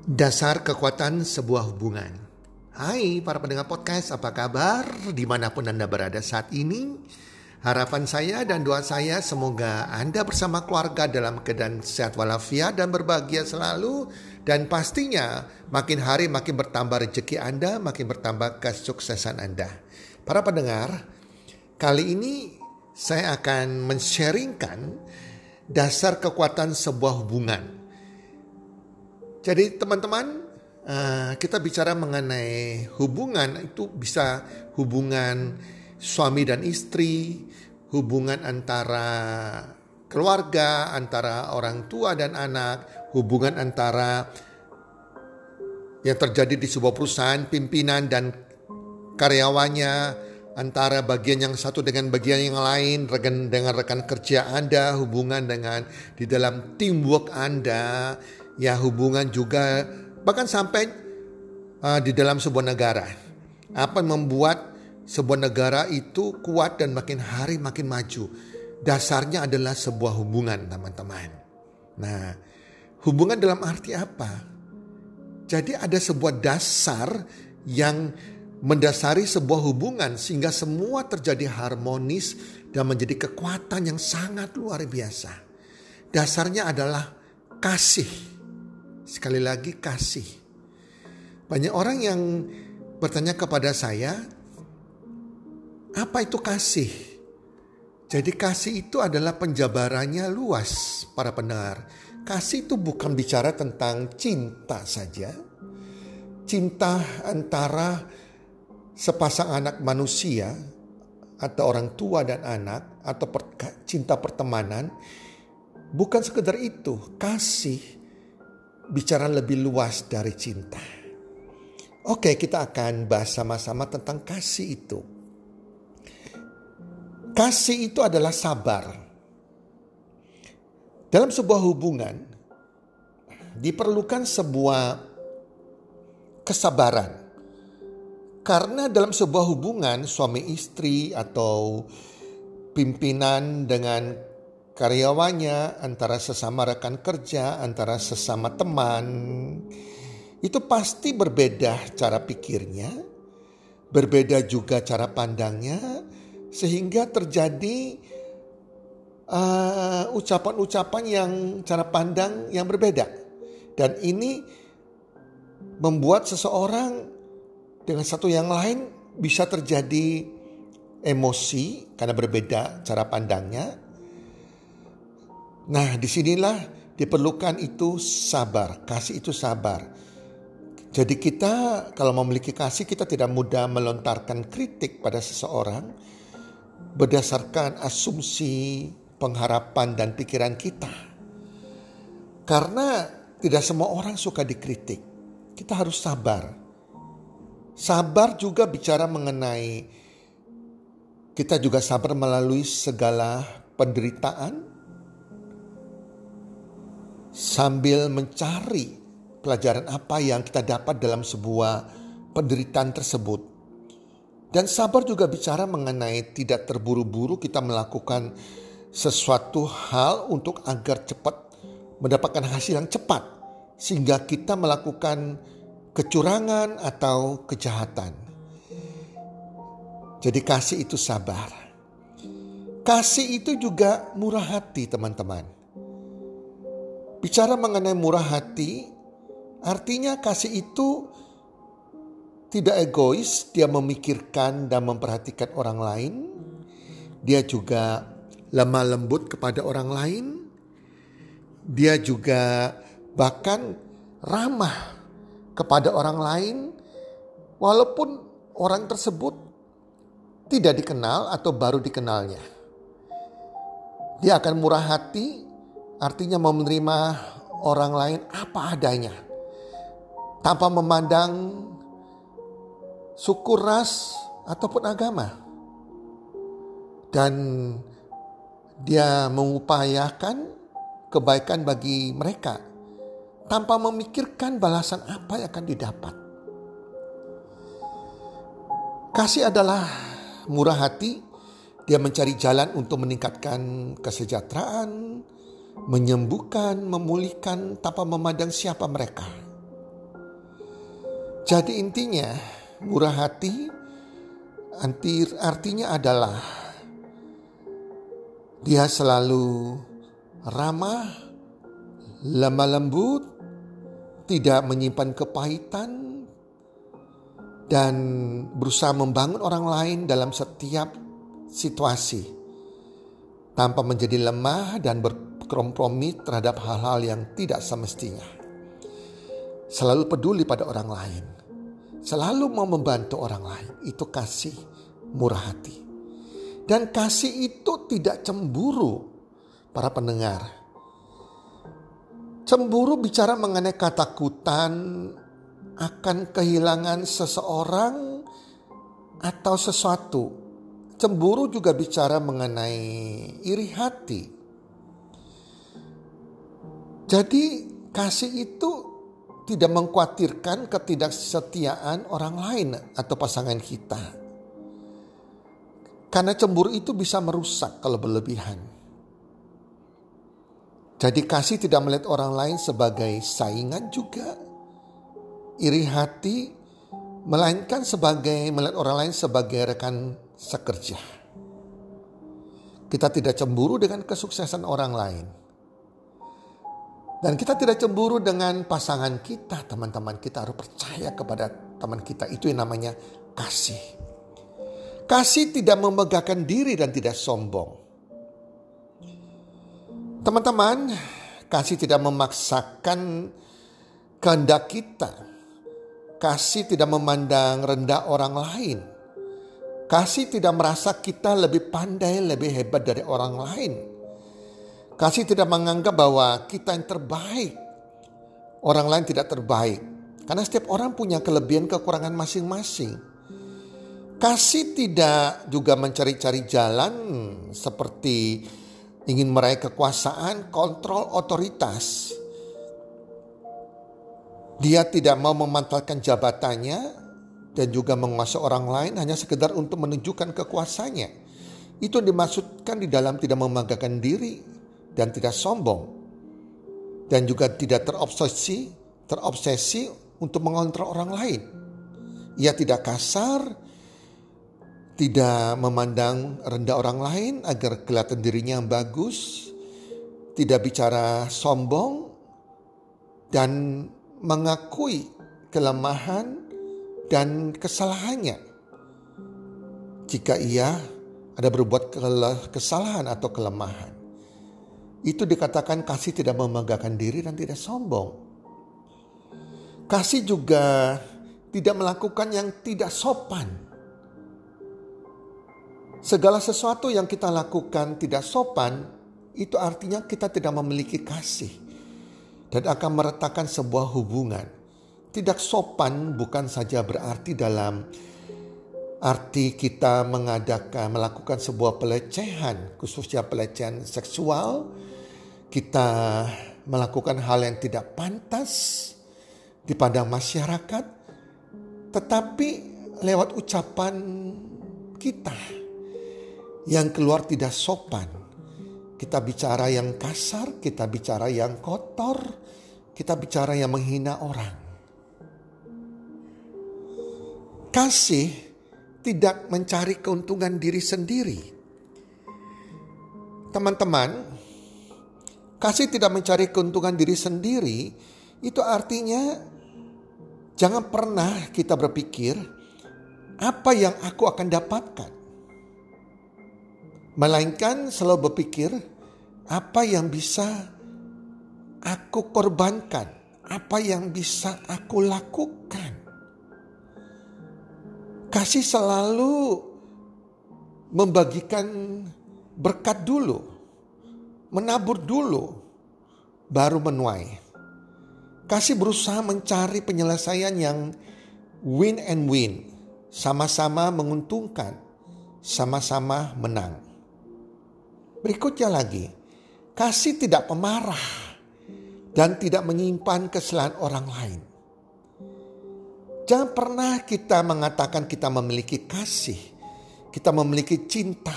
Dasar kekuatan sebuah hubungan. Hai para pendengar podcast, apa kabar? Di mana pun Anda berada saat ini. Harapan saya dan doa saya semoga Anda bersama keluarga dalam keadaan sehat walafiat dan berbahagia selalu. Dan pastinya makin hari makin bertambah rezeki Anda, makin bertambah kesuksesan Anda. Para pendengar, kali ini saya akan men-sharingkan dasar kekuatan sebuah hubungan jadi teman-teman uh, kita bicara mengenai hubungan. Itu bisa hubungan suami dan istri, hubungan antara keluarga, antara orang tua dan anak, hubungan antara yang terjadi di sebuah perusahaan, pimpinan dan karyawannya, antara bagian yang satu dengan bagian yang lain, rekan dengan rekan kerja Anda, hubungan dengan di dalam teamwork Anda, ya hubungan juga bahkan sampai uh, di dalam sebuah negara. Apa yang membuat sebuah negara itu kuat dan makin hari makin maju? Dasarnya adalah sebuah hubungan, teman-teman. Nah, hubungan dalam arti apa? Jadi ada sebuah dasar yang mendasari sebuah hubungan sehingga semua terjadi harmonis dan menjadi kekuatan yang sangat luar biasa. Dasarnya adalah kasih. Sekali lagi kasih. Banyak orang yang bertanya kepada saya, apa itu kasih? Jadi kasih itu adalah penjabarannya luas para pendengar. Kasih itu bukan bicara tentang cinta saja. Cinta antara sepasang anak manusia atau orang tua dan anak atau cinta pertemanan bukan sekedar itu. Kasih bicara lebih luas dari cinta. Oke, kita akan bahas sama-sama tentang kasih itu. Kasih itu adalah sabar. Dalam sebuah hubungan diperlukan sebuah kesabaran. Karena dalam sebuah hubungan suami istri atau pimpinan dengan karyawannya, antara sesama rekan kerja, antara sesama teman, itu pasti berbeda cara pikirnya, berbeda juga cara pandangnya, sehingga terjadi uh, ucapan-ucapan uh, yang cara pandang yang berbeda. Dan ini membuat seseorang dengan satu yang lain bisa terjadi emosi karena berbeda cara pandangnya, Nah, di sinilah diperlukan itu sabar. Kasih itu sabar. Jadi kita kalau memiliki kasih kita tidak mudah melontarkan kritik pada seseorang berdasarkan asumsi, pengharapan dan pikiran kita. Karena tidak semua orang suka dikritik. Kita harus sabar. Sabar juga bicara mengenai kita juga sabar melalui segala penderitaan, sambil mencari pelajaran apa yang kita dapat dalam sebuah penderitaan tersebut. Dan sabar juga bicara mengenai tidak terburu-buru kita melakukan sesuatu hal untuk agar cepat mendapatkan hasil yang cepat sehingga kita melakukan kecurangan atau kejahatan. Jadi kasih itu sabar. Kasih itu juga murah hati, teman-teman. Bicara mengenai murah hati, artinya kasih itu tidak egois, dia memikirkan dan memperhatikan orang lain. Dia juga lemah lembut kepada orang lain. Dia juga bahkan ramah kepada orang lain, walaupun orang tersebut tidak dikenal atau baru dikenalnya. Dia akan murah hati, artinya mau menerima orang lain apa adanya, tanpa memandang suku ras ataupun agama. Dan dia mengupayakan kebaikan bagi mereka tanpa memikirkan balasan apa yang akan didapat. Kasih adalah murah hati, dia mencari jalan untuk meningkatkan kesejahteraan, menyembuhkan, memulihkan tanpa memandang siapa mereka. Jadi intinya, Murah hati artinya adalah dia selalu ramah, lemah lembut, tidak menyimpan kepahitan, dan berusaha membangun orang lain dalam setiap situasi tanpa menjadi lemah dan berkompromi terhadap hal-hal yang tidak semestinya. Selalu peduli pada orang lain selalu mau membantu orang lain. Itu kasih murah hati. Dan kasih itu tidak cemburu para pendengar. Cemburu bicara mengenai ketakutan akan kehilangan seseorang atau sesuatu. Cemburu juga bicara mengenai iri hati. Jadi kasih itu tidak mengkhawatirkan ketidaksetiaan orang lain atau pasangan kita. Karena cemburu itu bisa merusak kalau berlebihan. Jadi kasih tidak melihat orang lain sebagai saingan juga. Iri hati melainkan sebagai melihat orang lain sebagai rekan sekerja. Kita tidak cemburu dengan kesuksesan orang lain dan kita tidak cemburu dengan pasangan kita, teman-teman. Kita harus percaya kepada teman kita. Itu yang namanya kasih. Kasih tidak memegahkan diri dan tidak sombong. Teman-teman, kasih tidak memaksakan kehendak kita. Kasih tidak memandang rendah orang lain. Kasih tidak merasa kita lebih pandai, lebih hebat dari orang lain Kasih tidak menganggap bahwa kita yang terbaik. Orang lain tidak terbaik. Karena setiap orang punya kelebihan kekurangan masing-masing. Kasih tidak juga mencari-cari jalan seperti ingin meraih kekuasaan, kontrol otoritas. Dia tidak mau memanfaatkan jabatannya dan juga menguasai orang lain hanya sekedar untuk menunjukkan kekuasaannya. Itu dimaksudkan di dalam tidak membanggakan diri, dan tidak sombong dan juga tidak terobsesi terobsesi untuk mengontrol orang lain. Ia tidak kasar, tidak memandang rendah orang lain agar kelihatan dirinya yang bagus, tidak bicara sombong dan mengakui kelemahan dan kesalahannya. Jika ia ada berbuat kesalahan atau kelemahan. Itu dikatakan kasih tidak membanggakan diri dan tidak sombong. Kasih juga tidak melakukan yang tidak sopan. Segala sesuatu yang kita lakukan tidak sopan, itu artinya kita tidak memiliki kasih dan akan meretakkan sebuah hubungan. Tidak sopan bukan saja berarti dalam arti kita mengadakan melakukan sebuah pelecehan, khususnya pelecehan seksual, kita melakukan hal yang tidak pantas di pandang masyarakat, tetapi lewat ucapan kita yang keluar tidak sopan. Kita bicara yang kasar, kita bicara yang kotor, kita bicara yang menghina orang. Kasih tidak mencari keuntungan diri sendiri, teman-teman, kasih tidak mencari keuntungan diri sendiri, itu artinya jangan pernah kita berpikir apa yang aku akan dapatkan. Melainkan selalu berpikir apa yang bisa aku korbankan, apa yang bisa aku lakukan. Kasih selalu membagikan berkat dulu, menabur dulu, baru menuai. Kasih berusaha mencari penyelesaian yang win and win, sama-sama menguntungkan, sama-sama menang. Berikutnya lagi, kasih tidak pemarah dan tidak menyimpan kesalahan orang lain. Jangan pernah kita mengatakan kita memiliki kasih, kita memiliki cinta,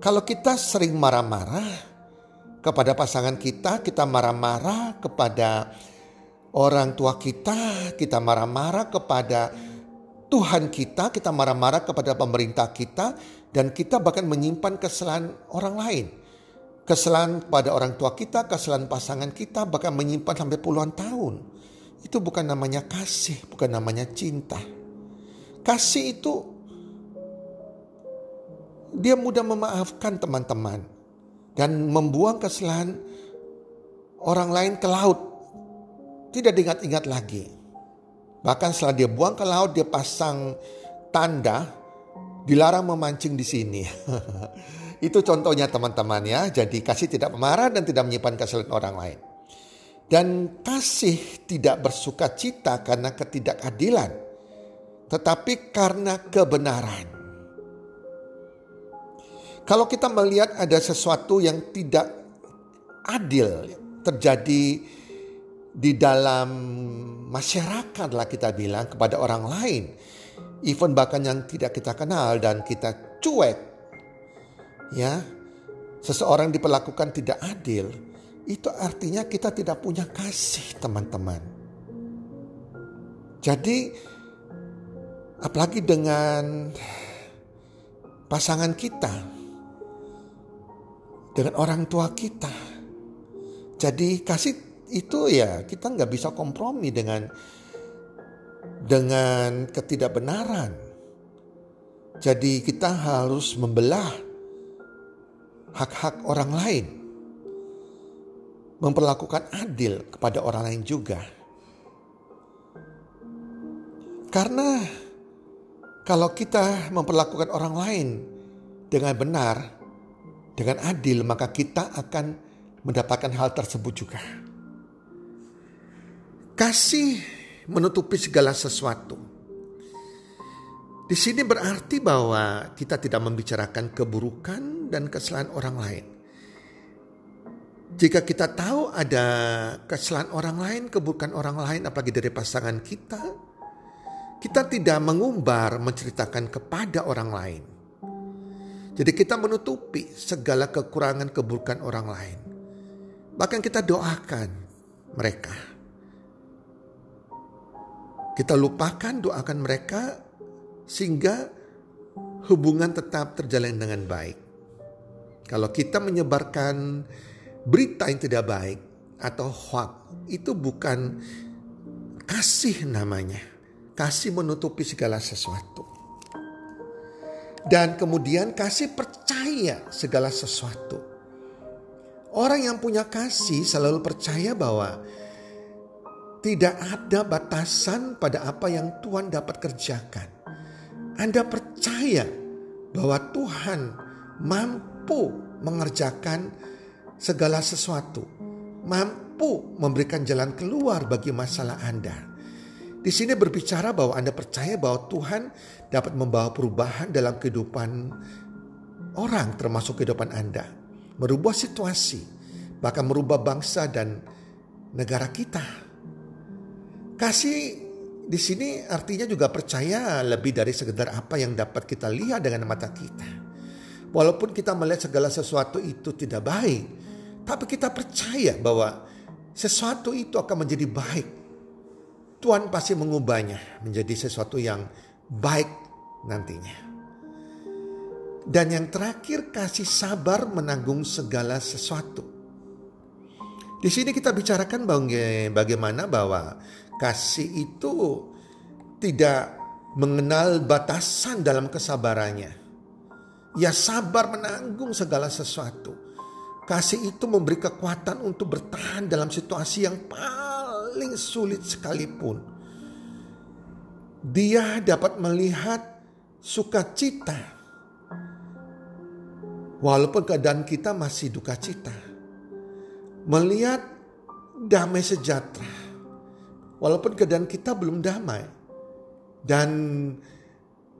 kalau kita sering marah-marah kepada pasangan kita, kita marah-marah kepada orang tua kita, kita marah-marah kepada Tuhan kita, kita marah-marah kepada pemerintah kita, dan kita bahkan menyimpan kesalahan orang lain. Kesalahan pada orang tua kita, kesalahan pasangan kita, bahkan menyimpan sampai puluhan tahun. Itu bukan namanya kasih, bukan namanya cinta. Kasih itu dia mudah memaafkan teman-teman dan membuang kesalahan orang lain ke laut. Tidak diingat-ingat lagi. Bahkan setelah dia buang ke laut, dia pasang tanda dilarang memancing di sini. Itu contohnya teman-teman ya. Jadi kasih tidak pemarah dan tidak menyimpan kesalahan orang lain. Dan kasih tidak bersuka cita karena ketidakadilan. Tetapi karena kebenaran. Kalau kita melihat ada sesuatu yang tidak adil terjadi di dalam masyarakat lah kita bilang kepada orang lain. Even bahkan yang tidak kita kenal dan kita cuek. Ya, seseorang diperlakukan tidak adil. Itu artinya kita tidak punya kasih teman-teman. Jadi apalagi dengan pasangan kita dengan orang tua kita. Jadi kasih itu ya kita nggak bisa kompromi dengan dengan ketidakbenaran. Jadi kita harus membelah hak-hak orang lain. Memperlakukan adil kepada orang lain juga. Karena kalau kita memperlakukan orang lain dengan benar, dengan adil, maka kita akan mendapatkan hal tersebut juga. Kasih menutupi segala sesuatu. Di sini berarti bahwa kita tidak membicarakan keburukan dan kesalahan orang lain. Jika kita tahu ada kesalahan orang lain, keburukan orang lain, apalagi dari pasangan kita, kita tidak mengumbar, menceritakan kepada orang lain. Jadi kita menutupi segala kekurangan keburukan orang lain. Bahkan kita doakan mereka. Kita lupakan doakan mereka sehingga hubungan tetap terjalin dengan baik. Kalau kita menyebarkan berita yang tidak baik atau hoax itu bukan kasih namanya. Kasih menutupi segala sesuatu. Dan kemudian kasih percaya segala sesuatu. Orang yang punya kasih selalu percaya bahwa tidak ada batasan pada apa yang Tuhan dapat kerjakan. Anda percaya bahwa Tuhan mampu mengerjakan segala sesuatu, mampu memberikan jalan keluar bagi masalah Anda. Di sini berbicara bahwa Anda percaya bahwa Tuhan dapat membawa perubahan dalam kehidupan orang termasuk kehidupan Anda. Merubah situasi, bahkan merubah bangsa dan negara kita. Kasih di sini artinya juga percaya lebih dari sekedar apa yang dapat kita lihat dengan mata kita. Walaupun kita melihat segala sesuatu itu tidak baik, tapi kita percaya bahwa sesuatu itu akan menjadi baik Tuhan pasti mengubahnya menjadi sesuatu yang baik nantinya. Dan yang terakhir kasih sabar menanggung segala sesuatu. Di sini kita bicarakan bagaimana bahwa kasih itu tidak mengenal batasan dalam kesabarannya. Ia sabar menanggung segala sesuatu. Kasih itu memberi kekuatan untuk bertahan dalam situasi yang paling sulit sekalipun. Dia dapat melihat sukacita. Walaupun keadaan kita masih duka cita. Melihat damai sejahtera. Walaupun keadaan kita belum damai. Dan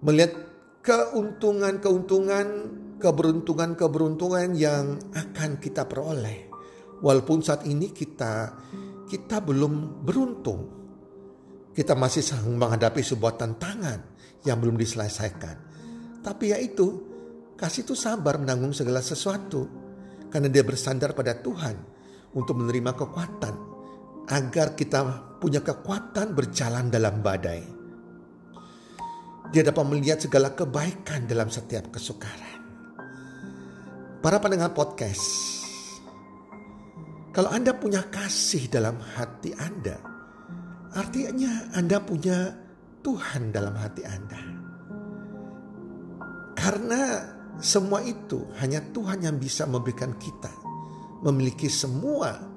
melihat keuntungan-keuntungan keberuntungan-keberuntungan yang akan kita peroleh. Walaupun saat ini kita kita belum beruntung. Kita masih menghadapi sebuah tantangan yang belum diselesaikan. Tapi yaitu kasih itu sabar menanggung segala sesuatu karena dia bersandar pada Tuhan untuk menerima kekuatan agar kita punya kekuatan berjalan dalam badai. Dia dapat melihat segala kebaikan dalam setiap kesukaran. Para pendengar podcast, kalau Anda punya kasih dalam hati Anda, artinya Anda punya Tuhan dalam hati Anda. Karena semua itu hanya Tuhan yang bisa memberikan kita memiliki semua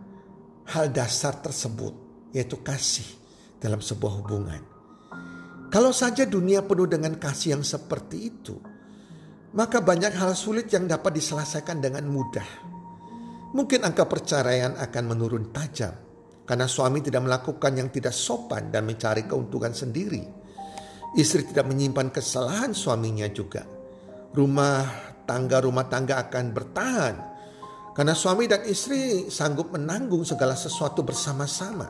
hal dasar tersebut, yaitu kasih dalam sebuah hubungan. Kalau saja dunia penuh dengan kasih yang seperti itu, maka banyak hal sulit yang dapat diselesaikan dengan mudah. Mungkin angka perceraian akan menurun tajam karena suami tidak melakukan yang tidak sopan dan mencari keuntungan sendiri. Istri tidak menyimpan kesalahan suaminya juga. Rumah tangga rumah tangga akan bertahan karena suami dan istri sanggup menanggung segala sesuatu bersama-sama.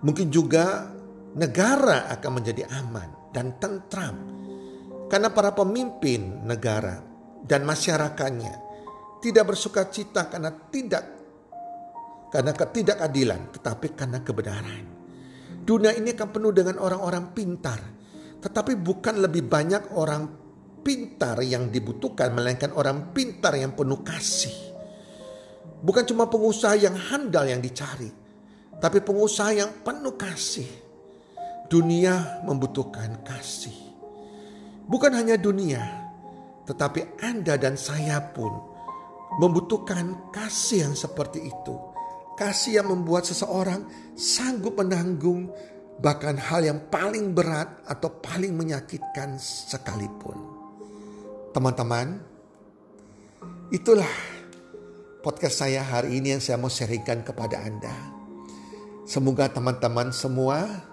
Mungkin juga negara akan menjadi aman dan tentram karena para pemimpin negara dan masyarakatnya tidak bersuka cita karena tidak karena ketidakadilan, tetapi karena kebenaran. Dunia ini akan penuh dengan orang-orang pintar, tetapi bukan lebih banyak orang pintar yang dibutuhkan, melainkan orang pintar yang penuh kasih. Bukan cuma pengusaha yang handal yang dicari, tapi pengusaha yang penuh kasih. Dunia membutuhkan kasih. Bukan hanya dunia, tetapi Anda dan saya pun membutuhkan kasih yang seperti itu. Kasih yang membuat seseorang sanggup menanggung bahkan hal yang paling berat atau paling menyakitkan sekalipun. Teman-teman, itulah podcast saya hari ini yang saya mau sharingkan kepada Anda. Semoga teman-teman semua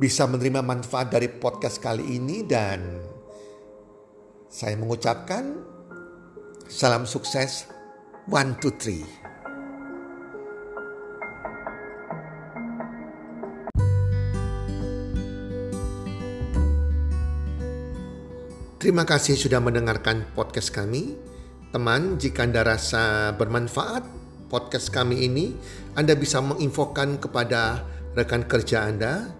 bisa menerima manfaat dari podcast kali ini dan saya mengucapkan salam sukses one two three. Terima kasih sudah mendengarkan podcast kami. Teman, jika Anda rasa bermanfaat podcast kami ini, Anda bisa menginfokan kepada rekan kerja Anda